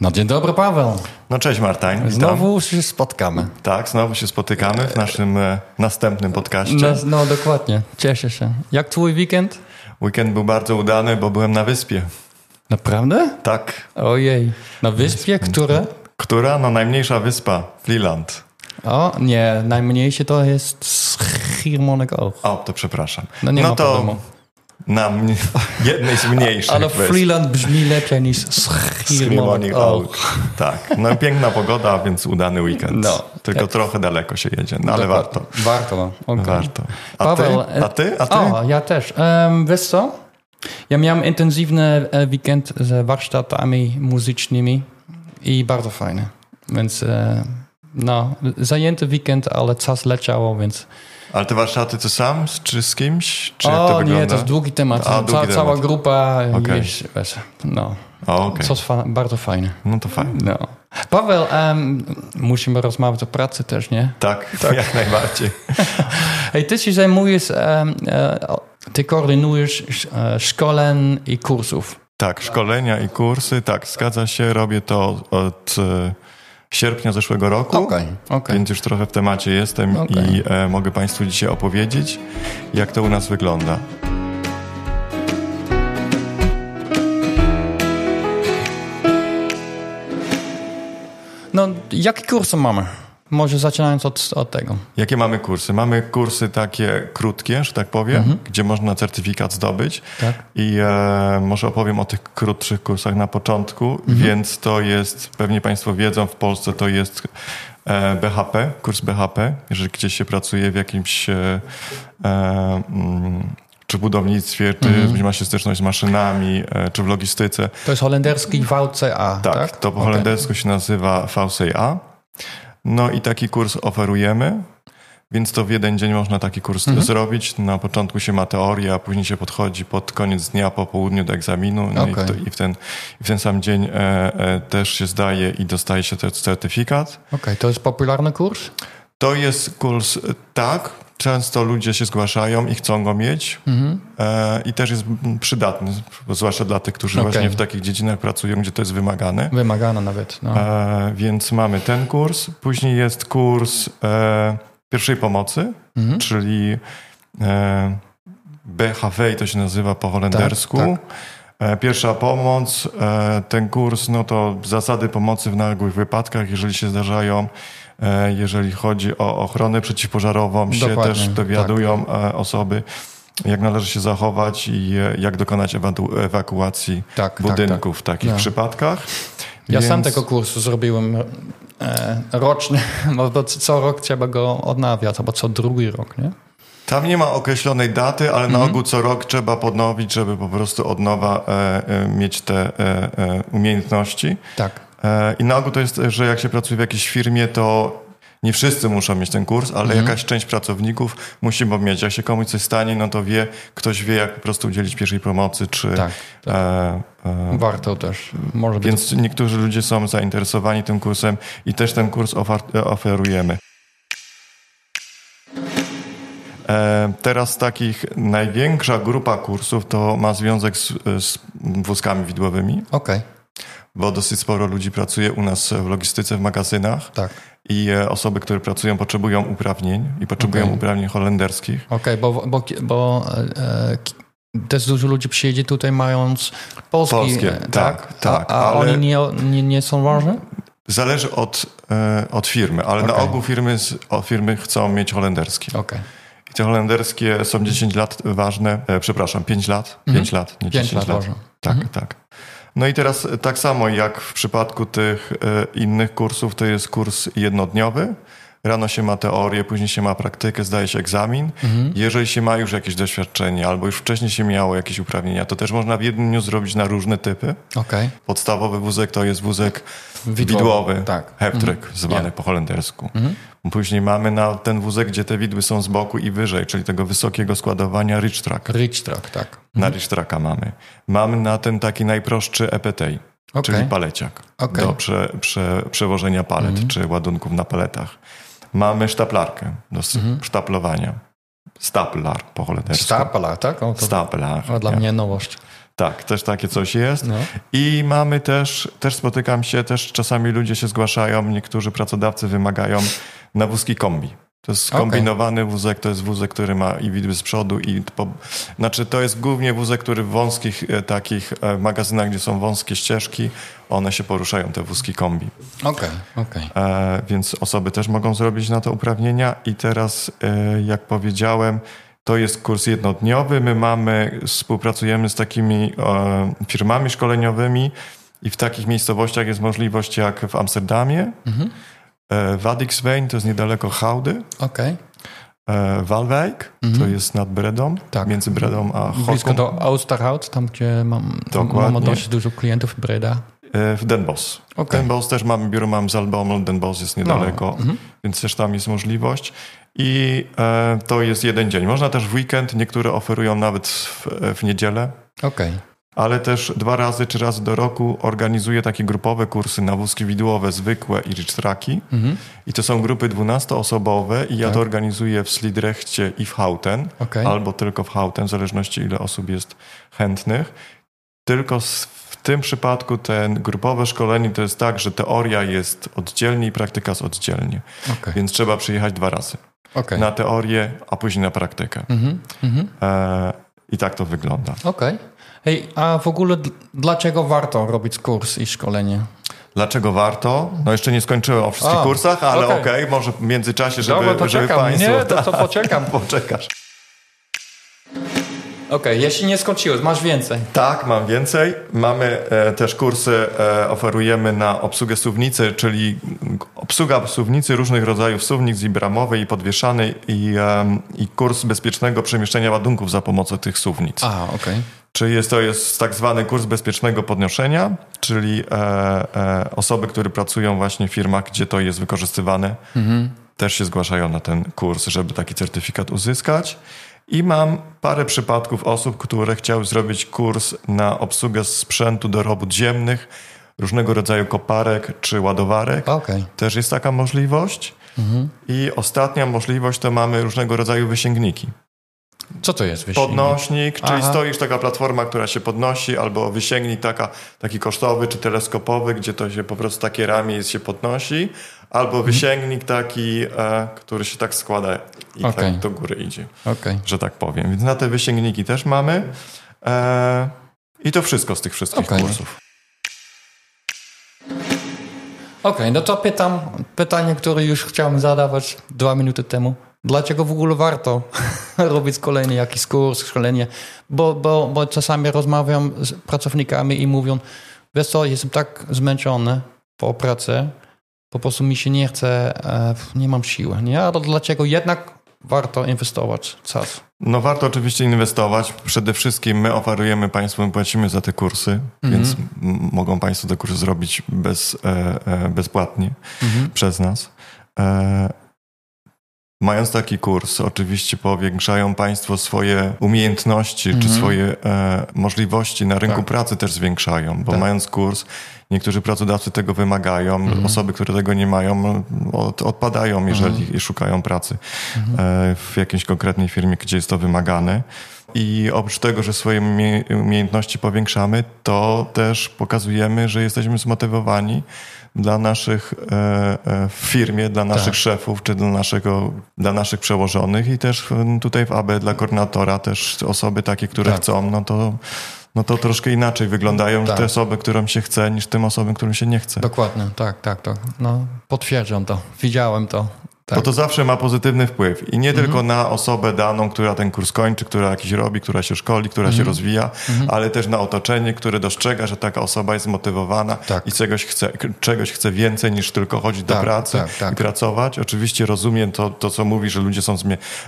No dzień dobry Paweł. No cześć Martań. witam. Znowu się spotkamy. Tak, znowu się spotykamy w naszym e, następnym podcaście. No, no dokładnie, cieszę się. Jak twój weekend? Weekend był bardzo udany, bo byłem na wyspie. Naprawdę? Tak. Ojej. Na wyspie, które? Która? No najmniejsza wyspa, Fleeland. O, nie, najmniejsze to jest Schiermonnikoog. O, to przepraszam. No nie ma to problemu. Na jednej z mniejszych Ale wysp. Freeland brzmi lepiej niż Schiermonnikoog. Schiermonnikoog. Tak. No piękna pogoda, więc udany weekend. No. Tylko trochę daleko się jedzie, no ale warto. Warto, no. okej. Warto. A Paweł, ty? A ty? A ty? O, ja też. Um, wiesz co? Ja miałem intensywny e, weekend z warsztatami muzycznymi i bardzo fajny. Więc e, no, zajęty weekend, ale czas leciało, więc... Ale te warsztaty to sam, czy z kimś? Czy jak to o wygląda? nie, to jest długi temat. A, długi Ca- temat. Cała grupa Okej. jest, wiesz, no, O, okej. coś fa- bardzo fajne. No to fajnie. No. Paweł, em, musimy rozmawiać o pracy też, nie? Tak, jak najbardziej. Hej, ty się zajmujesz, o- ty koordynujesz e, szkoleń i kursów. Tak, szkolenia i kursy, tak, zgadza się. Robię to od sierpnia zeszłego roku. Okej, okej. Więc już trochę w temacie jestem Okej. i e, mogę Państwu dzisiaj opowiedzieć, jak to u nas wygląda. No, jakie kursy mamy? Może zaczynając od, od tego. Jakie mamy kursy? Mamy kursy takie krótkie, że tak powiem, gdzie można certyfikat zdobyć. Tak. I e, może opowiem o tych krótszych kursach na początku, więc to jest, pewnie Państwo wiedzą, w Polsce to jest e, BHP, kurs BHP, jeżeli gdzieś się pracuje w jakimś e, e, mm, czy budownictwie, czy ma się styczność z maszynami, e, czy w logistyce. To jest holenderski VCA, tak? Tak, to po Okej. holendersku się nazywa VCA. No i taki kurs oferujemy, więc to w jeden dzień można taki kurs Mhm. zrobić. Na początku się ma teoria, a później się podchodzi pod koniec dnia, po południu do egzaminu. No i, Okej. w to, i, w ten, i w ten sam dzień e, e, też się zdaje i dostaje się ten certyfikat. Okej, to jest popularny kurs? To jest kurs, tak, często ludzie się zgłaszają i chcą go mieć Mhm. e, i też jest przydatny, zwłaszcza dla tych, którzy Okej. właśnie w takich dziedzinach pracują, gdzie to jest wymagane. Wymagana nawet. No. E, więc mamy ten kurs. Później jest kurs e, pierwszej pomocy, Mhm. czyli e, BHV to się nazywa po holendersku. Tak, E, Pierwsza pomoc, e, ten kurs, no to zasady pomocy w nagłych wypadkach, jeżeli się zdarzają, jeżeli chodzi o ochronę przeciwpożarową, się Dokładnie, też dowiadują e, osoby, jak należy się zachować i e, jak dokonać ewaku- ewakuacji Tak, tak, budynków w takich No. przypadkach. Ja sam Więc- tego kursu zrobiłem e, rocznie, bo co rok trzeba go odnawiać, albo co drugi rok, nie? Tam nie ma określonej daty, ale Mhm. na ogół co rok trzeba podnowić, żeby po prostu od nowa e, e, mieć te e, e, umiejętności. Tak. E, I na ogół to jest, że jak się pracuje w jakiejś firmie, to nie wszyscy muszą mieć ten kurs, ale Mhm. jakaś część pracowników musi go mieć. Jak się komuś coś stanie, no to wie, ktoś wie, jak po prostu udzielić pierwszej pomocy, czy... Tak, tak. E, e, Warto też. Może być. więc niektórzy ludzie są zainteresowani tym kursem i też ten kurs ofar- oferujemy. E, Teraz takich największa grupa kursów to ma związek z, z wózkami widłowymi, Okej, bo dosyć sporo ludzi pracuje u nas w logistyce, w magazynach tak. i e, osoby, które pracują, potrzebują uprawnień i potrzebują Okej. uprawnień holenderskich. Okej, bo, bo, bo e, e, też dużo ludzi przyjedzie tutaj mając polski, Polskie, e, tak, tak, A, a ale- oni nie, nie, nie są ważne? Zależy od, od firmy, ale na Okej. ogół firmy, firmy chcą mieć holenderski. Okej. I te holenderskie są 10 lat ważne, przepraszam, 5 lat, 5 lat, nie Mhm. Pięć 10 lat lat. ważne. Tak, tak. No i teraz tak samo jak w przypadku tych e, innych kursów, to jest kurs jednodniowy. Rano się ma teorię, później się ma praktykę, zdaje się egzamin. Mhm. Jeżeli się ma już jakieś doświadczenie albo już wcześniej się miało jakieś uprawnienia, to też można w jednym dniu zrobić na różne typy. Okej. Podstawowy wózek to jest wózek Widłowy, widłowy, tak. heptryk, zwany Nie. po holendersku. Później mamy na ten wózek, gdzie te widły są z boku i wyżej, czyli tego wysokiego składowania rich track. Rich track, tak. Na rich tracka mamy. Mamy na ten taki najprostszy EPT, Okej. czyli paleciak Okej. do prze, prze, przewożenia palet czy ładunków na paletach. Mamy sztaplarkę do s- sztaplowania. Staplar po holendersku. Stapler, tak? O, Staplar. o, dla ja. mnie nowość. Tak, też takie coś jest. No. I mamy też, też spotykam się, też czasami ludzie się zgłaszają, niektórzy pracodawcy wymagają na wózki kombi. To jest skombinowany wózek, to jest wózek, który ma i widły z przodu i po, znaczy to jest głównie wózek, który w wąskich e, takich e, magazynach, gdzie są wąskie ścieżki, one się poruszają, te wózki kombi. Okej, okej. E, więc osoby też mogą zrobić na to uprawnienia. I teraz, e, jak powiedziałem, to jest kurs jednodniowy. My mamy, współpracujemy z takimi e, firmami szkoleniowymi i w takich miejscowościach jest możliwość jak w Amsterdamie, Mhm. E, Wadixveen, to jest niedaleko Houdy, Okej. e, Waalwijk, to jest nad Bredą, Mhm. Tak. między Bredą a Blisko Hokom, do Oosterhout, tam gdzie mam, Dokładnie. mam dość dużo klientów w Breda. e, w Den Bosch. Okej. Den Bosch też mamy biuro, mam Zalbomel, Den Bosch jest niedaleko, mhm. więc też tam jest możliwość. I e, to jest jeden dzień. Można też w weekend, niektóre oferują nawet w, w niedzielę, Okej. Ale też dwa razy, trzy razy do roku organizuję takie grupowe kursy na wózki widłowe, zwykłe i rich. Mhm. I to są grupy 12-osobowe i ja Tak. to organizuję w Slidrechcie i w Houten, Okej. albo tylko w Houten, w zależności ile osób jest chętnych. Tylko w tym przypadku ten grupowe szkolenie to jest tak, że teoria jest oddzielnie i praktyka jest oddzielnie. Okej. Więc trzeba przyjechać dwa razy. Okej. Na teorię, a później na praktykę. Mhm. Mhm. E, I tak to wygląda. Okej. Hej, a w ogóle dlaczego warto robić kurs i szkolenie? Dlaczego warto? No jeszcze nie skończyłem o wszystkich A, kursach, ale okej, okej. może w międzyczasie, żeby, Dobra, to żeby czekam. Państwo... Nie, to- to poczekam. Poczekasz. Okej, jeśli nie skończyłeś, masz więcej. Tak, mam więcej. Mamy e, też kursy, e, oferujemy na obsługę suwnicy, czyli obsługa suwnicy, różnych rodzajów suwnic i bramowej, i podwieszanej, i, em, i kurs bezpiecznego przemieszczenia ładunków za pomocą tych suwnic. A, okej. Czyli jest to jest tak zwany kurs bezpiecznego podnoszenia, czyli e, e, osoby, które pracują właśnie w firmach, gdzie to jest wykorzystywane, też się zgłaszają na ten kurs, żeby taki certyfikat uzyskać. I mam parę przypadków osób, które chciały zrobić kurs na obsługę sprzętu do robót ziemnych, różnego rodzaju koparek czy ładowarek. Okej. Też jest taka możliwość. I ostatnia możliwość to mamy różnego rodzaju wysięgniki. Co to jest wysiłek? Podnośnik, czyli Aha. stoisz taka platforma, która się podnosi, albo wysięgnik taka, taki kosztowy czy teleskopowy, gdzie to się po prostu takie ramię jest, się podnosi, albo Mhm. wysięgnik taki, e, który się tak składa i Okej. tak do góry idzie, Okej. że tak powiem. Więc na te wysięgniki też mamy. E, I to wszystko z tych wszystkich Okej. kursów. Okej, no to pytam pytanie, które już chciałem zadawać dwa minuty temu. Dlaczego w ogóle warto robić szkolenie, jakiś kurs, szkolenie? Bo, bo, bo czasami rozmawiam z pracownikami i mówią, wiesz co, jestem tak zmęczony po pracy, po prostu mi się nie chce, e, nie mam siły. Nie? Ale dlaczego jednak warto inwestować czas? No warto oczywiście inwestować. Przede wszystkim my oferujemy Państwu, my płacimy za te kursy, więc m- mogą Państwo te kursy zrobić bez, e, e, bezpłatnie przez nas. E, mając taki kurs, oczywiście powiększają Państwo swoje umiejętności czy swoje e, możliwości na rynku Tak. pracy też zwiększają, bo Tak. mając kurs, niektórzy pracodawcy tego wymagają, osoby, które tego nie mają, od, odpadają, jeżeli szukają pracy e, w jakiejś konkretnej firmie, gdzie jest to wymagane. I oprócz tego, że swoje umie- umiejętności powiększamy, to też pokazujemy, że jesteśmy zmotywowani dla naszych e, e, w firmie, dla naszych Tak. szefów, czy dla, naszego, dla naszych przełożonych i też tutaj w AB dla koordynatora też osoby takie, które Tak. chcą, no to, no to troszkę inaczej wyglądają Tak. te osoby, którym się chce, niż tym osobom, którym się nie chce. Dokładnie, tak, tak, tak. No, potwierdzam to, widziałem to. Tak. Bo to zawsze ma pozytywny wpływ. I nie tylko na osobę daną, która ten kurs kończy, która jakiś robi, która się szkoli, która się rozwija, ale też na otoczenie, które dostrzega, że taka osoba jest zmotywowana Tak. i czegoś chce, czegoś chce więcej niż tylko chodzić do Tak, pracy tak, tak. i pracować. Oczywiście rozumiem to, to, co mówi, że ludzie są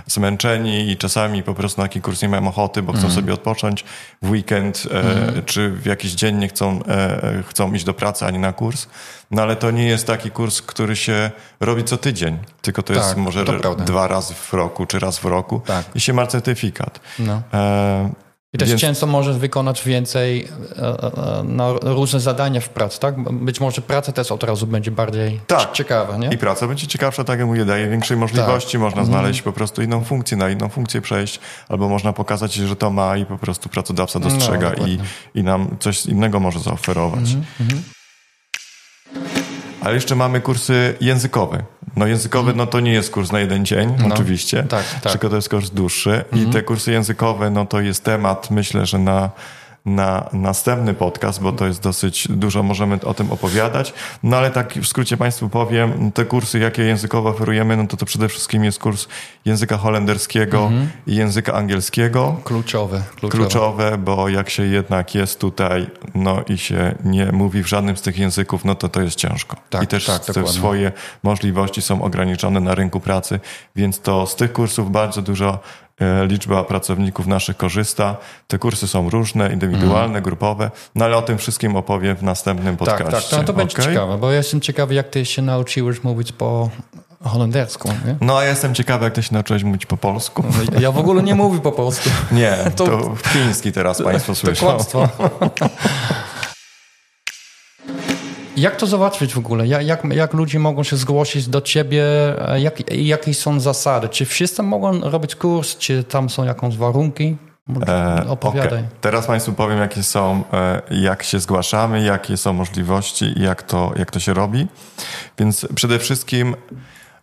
zmęczeni i czasami po prostu na taki kurs nie mają ochoty, bo chcą sobie odpocząć w weekend e, czy w jakiś dzień nie chcą, e, e, chcą iść do pracy ani na kurs. No ale to nie jest taki kurs, który się robi co tydzień, tylko to jest Tak, może to dwa razy w roku czy raz w roku Tak. i się ma certyfikat. No. E, I też Więc- często możesz wykonać więcej e, e, na różne zadania w pracy, tak? Być może praca też od razu będzie bardziej Tak. ciekawa, nie? I praca będzie ciekawsza, tak jak mówię, daje większej możliwości, Tak. można Mhm. znaleźć po prostu inną funkcję, na inną funkcję przejść, albo można pokazać, że to ma i po prostu pracodawca dostrzega No, i, i nam coś innego może zaoferować. Mhm. Ale jeszcze mamy kursy językowe. No językowy, no to nie jest kurs na jeden dzień, Mhm. No. oczywiście, Tak, tak. Mhm. tylko to jest kurs dłuższy i te kursy językowe, no to jest temat, myślę, że na na następny podcast, bo to jest dosyć dużo, możemy o tym opowiadać. No ale tak w skrócie Państwu powiem, te kursy, jakie językowo oferujemy, no to to przede wszystkim jest kurs języka holenderskiego Mhm. i języka angielskiego. Kluczowe, kluczowe. Kluczowe, bo jak się jednak jest tutaj, no i się nie mówi w żadnym z tych języków, no to to jest ciężko. Tak, I też tak, te swoje możliwości są ograniczone na rynku pracy, więc to z tych kursów bardzo dużo liczba pracowników naszych korzysta. Te kursy są różne, indywidualne, grupowe, no ale o tym wszystkim opowiem w następnym. Tak, podcaście. tak, to, to będzie okej? ciekawe, bo ja jestem ciekawy, jak ty się nauczyłeś mówić po holendersku, nie? No a ja jestem ciekawy, jak ty się nauczyłeś mówić po polsku. Ja w ogóle nie mówię po polsku. Nie, To- to, chiński teraz Państwo To słyszą. kłamstwo. Jak to załatwić w ogóle? Jak, jak, ludzie mogą się zgłosić do ciebie? Jak, jakie są zasady? Czy wszyscy mogą robić kurs? Czy tam są jakieś warunki? E, Opowiadaj. okej. Teraz Państwu powiem, jakie są, e, jak się zgłaszamy, jakie są możliwości i jak to, jak to się robi. Więc przede wszystkim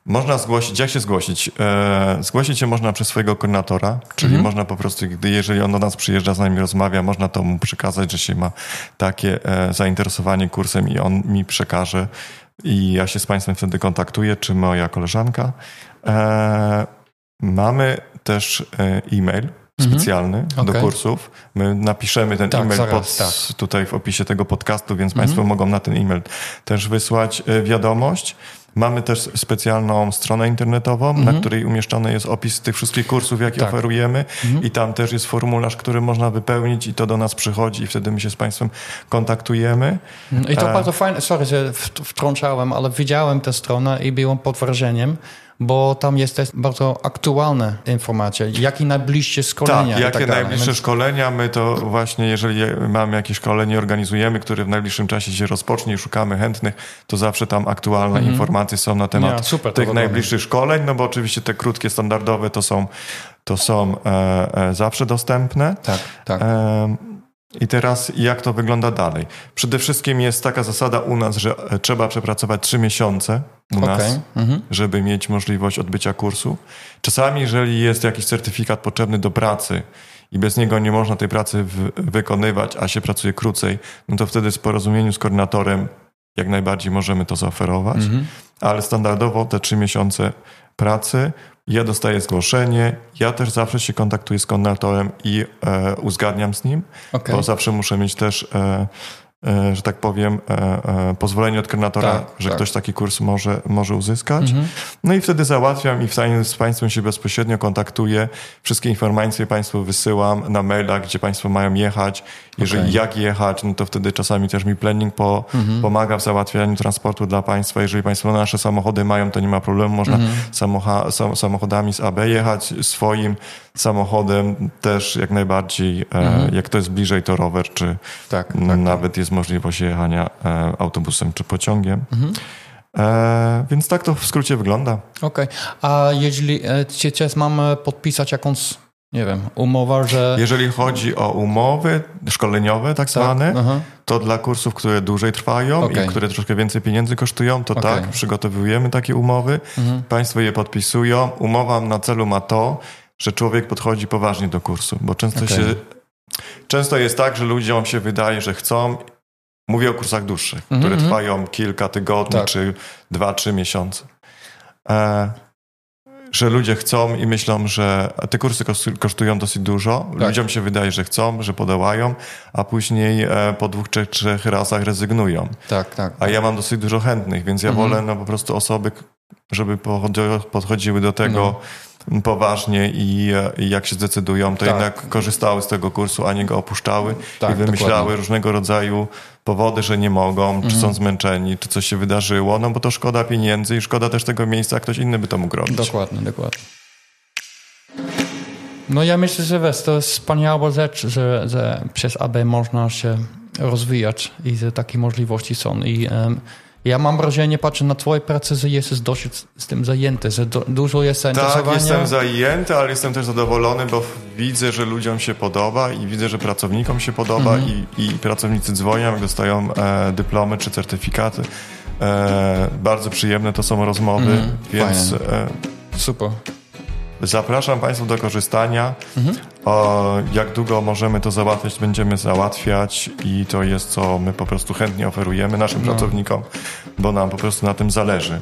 można zgłosić, jak się zgłosić? E, zgłosić się można przez swojego koordynatora, czyli Mhm. można po prostu, gdy jeżeli on do nas przyjeżdża, z nami rozmawia, można to mu przekazać, że się ma takie e, zainteresowanie kursem i on mi przekaże i ja się z Państwem wtedy kontaktuję, czy moja koleżanka. E, mamy też e, e-mail specjalny do Mhm. Okej. kursów. My napiszemy ten Tak, e-mail zaraz, pod, tak. tutaj w opisie tego podcastu, więc Państwo mogą na ten e-mail też wysłać e, wiadomość. Mamy też specjalną stronę internetową, na której umieszczony jest opis tych wszystkich kursów, jakie Tak. oferujemy i tam też jest formularz, który można wypełnić i to do nas przychodzi i wtedy my się z Państwem kontaktujemy. I to E. bardzo fajne, sorry, że wtrącałem, ale widziałem tę stronę i byłem pod wrażeniem, bo tam jest też bardzo aktualne informacje, jakie najbliższe szkolenia Tak, jakie tak najbliższe Więc- szkolenia, my to właśnie, jeżeli mamy jakieś szkolenie, organizujemy, które w najbliższym czasie się rozpocznie i szukamy chętnych, to zawsze tam aktualne informacje są na temat Ja, super, tych najbliższych szkoleń, no bo oczywiście te krótkie, standardowe to są, to są e, e, zawsze dostępne. Tak, tak. Em, I teraz jak to wygląda dalej? Przede wszystkim jest taka zasada u nas, że e, trzeba przepracować trzy miesiące u nas Okej. Mhm. żeby mieć możliwość odbycia kursu. Czasami, jeżeli jest jakiś certyfikat potrzebny do pracy i bez niego nie można tej pracy wykonywać, a się pracuje krócej, no to wtedy w porozumieniu z koordynatorem jak najbardziej możemy to zaoferować. Mhm. Ale standardowo te trzy miesiące pracy, ja dostaję zgłoszenie, ja też zawsze się kontaktuję z koordynatorem i e, uzgadniam z nim, Okej. bo zawsze muszę mieć też, e, że tak powiem, e, e, pozwolenie od koordynatora, Tak, że tak. ktoś taki kurs może, może uzyskać. Mhm. No i wtedy załatwiam i wstaję z Państwem się bezpośrednio kontaktuję. Wszystkie informacje Państwu wysyłam na maila, gdzie Państwo mają jechać. Jeżeli Okej. jak jechać, no to wtedy czasami też mi planning po, Mhm. pomaga w załatwianiu transportu dla Państwa. Jeżeli Państwo nasze samochody mają, to nie ma problemu. Można Mhm. samocha- sam, samochodami z AB jechać, swoim samochodem też jak najbardziej. E, Mhm. jak to jest bliżej, to rower, czy Tak, tak, n- nawet jest możliwość jechania e, autobusem czy pociągiem. Mhm. E, więc tak to w skrócie wygląda. Okej. A jeżeli e, ci- teraz mamy podpisać jakąś, nie wiem, umowę, że... Jeżeli chodzi o umowy szkoleniowe, tak zwane, aha. to dla kursów, które dłużej trwają Okej. i które troszkę więcej pieniędzy kosztują, to Okej. tak, przygotowujemy takie umowy. Mhm. Państwo je podpisują. Umowa na celu ma to, że człowiek podchodzi poważnie do kursu, bo często się. Często jest tak, że ludziom się wydaje, że chcą. Mówię o kursach dłuższych, Mhm, które mhm. trwają kilka tygodni Tak. czy dwa, trzy miesiące. E, że ludzie chcą i myślą, że te kursy kos- kosztują dosyć dużo. Tak. Ludziom się wydaje, że chcą, że podołają, a później e, po dwóch, trzech, trzech razach rezygnują. Tak, tak. A ja mam dosyć dużo chętnych, więc ja Mhm. wolę no, po prostu osoby, żeby podchodziły do tego poważnie i, e, i jak się zdecydują, to No. Tak. jednak korzystały z tego kursu, a nie go opuszczały Tak, i wymyślały dokładnie. różnego rodzaju powody, że nie mogą, czy Mhm. są zmęczeni, czy coś się wydarzyło, no bo to szkoda pieniędzy i szkoda też tego miejsca, ktoś inny by to mógł robić. Dokładnie, dokładnie. No ja myślę, że wiesz, to jest wspaniała rzecz, że, że przez AB można się rozwijać i że takie możliwości są. I um, ja mam wrażenie, patrzę na twoje prace, że jesteś dosyć z tym zajęty, że do, dużo jest zainteresowania. Tak, jestem zajęty, ale jestem też zadowolony, bo widzę, że ludziom się podoba i widzę, że pracownikom się podoba mhm. i, i pracownicy dzwonią, dostają e, dyplomy czy certyfikaty. E, bardzo przyjemne to są rozmowy, mhm. więc... E, Super. Zapraszam Państwa do korzystania. Mhm. Jak długo możemy to załatwiać, będziemy załatwiać i to jest, co my po prostu chętnie oferujemy naszym no. pracownikom, bo nam po prostu na tym zależy.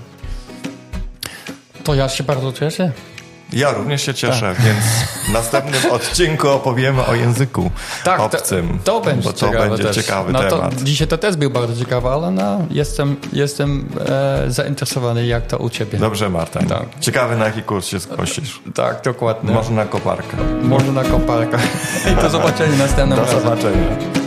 To ja się bardzo cieszę. Ja również się cieszę, tak. więc w następnym odcinku opowiemy o języku tak, obcym. To, to będzie, bo to ciekawe będzie też. ciekawy no temat. To, dzisiaj to też był bardzo ciekawy, ale no, jestem, jestem e, zainteresowany, jak to u ciebie. Dobrze, Marta. Tak. Ciekawy, na jaki kurs się zgłosisz. Tak, dokładnie. Może na koparkę. Może na koparkę. I do zobaczenia następnym razem. Do zobaczenia.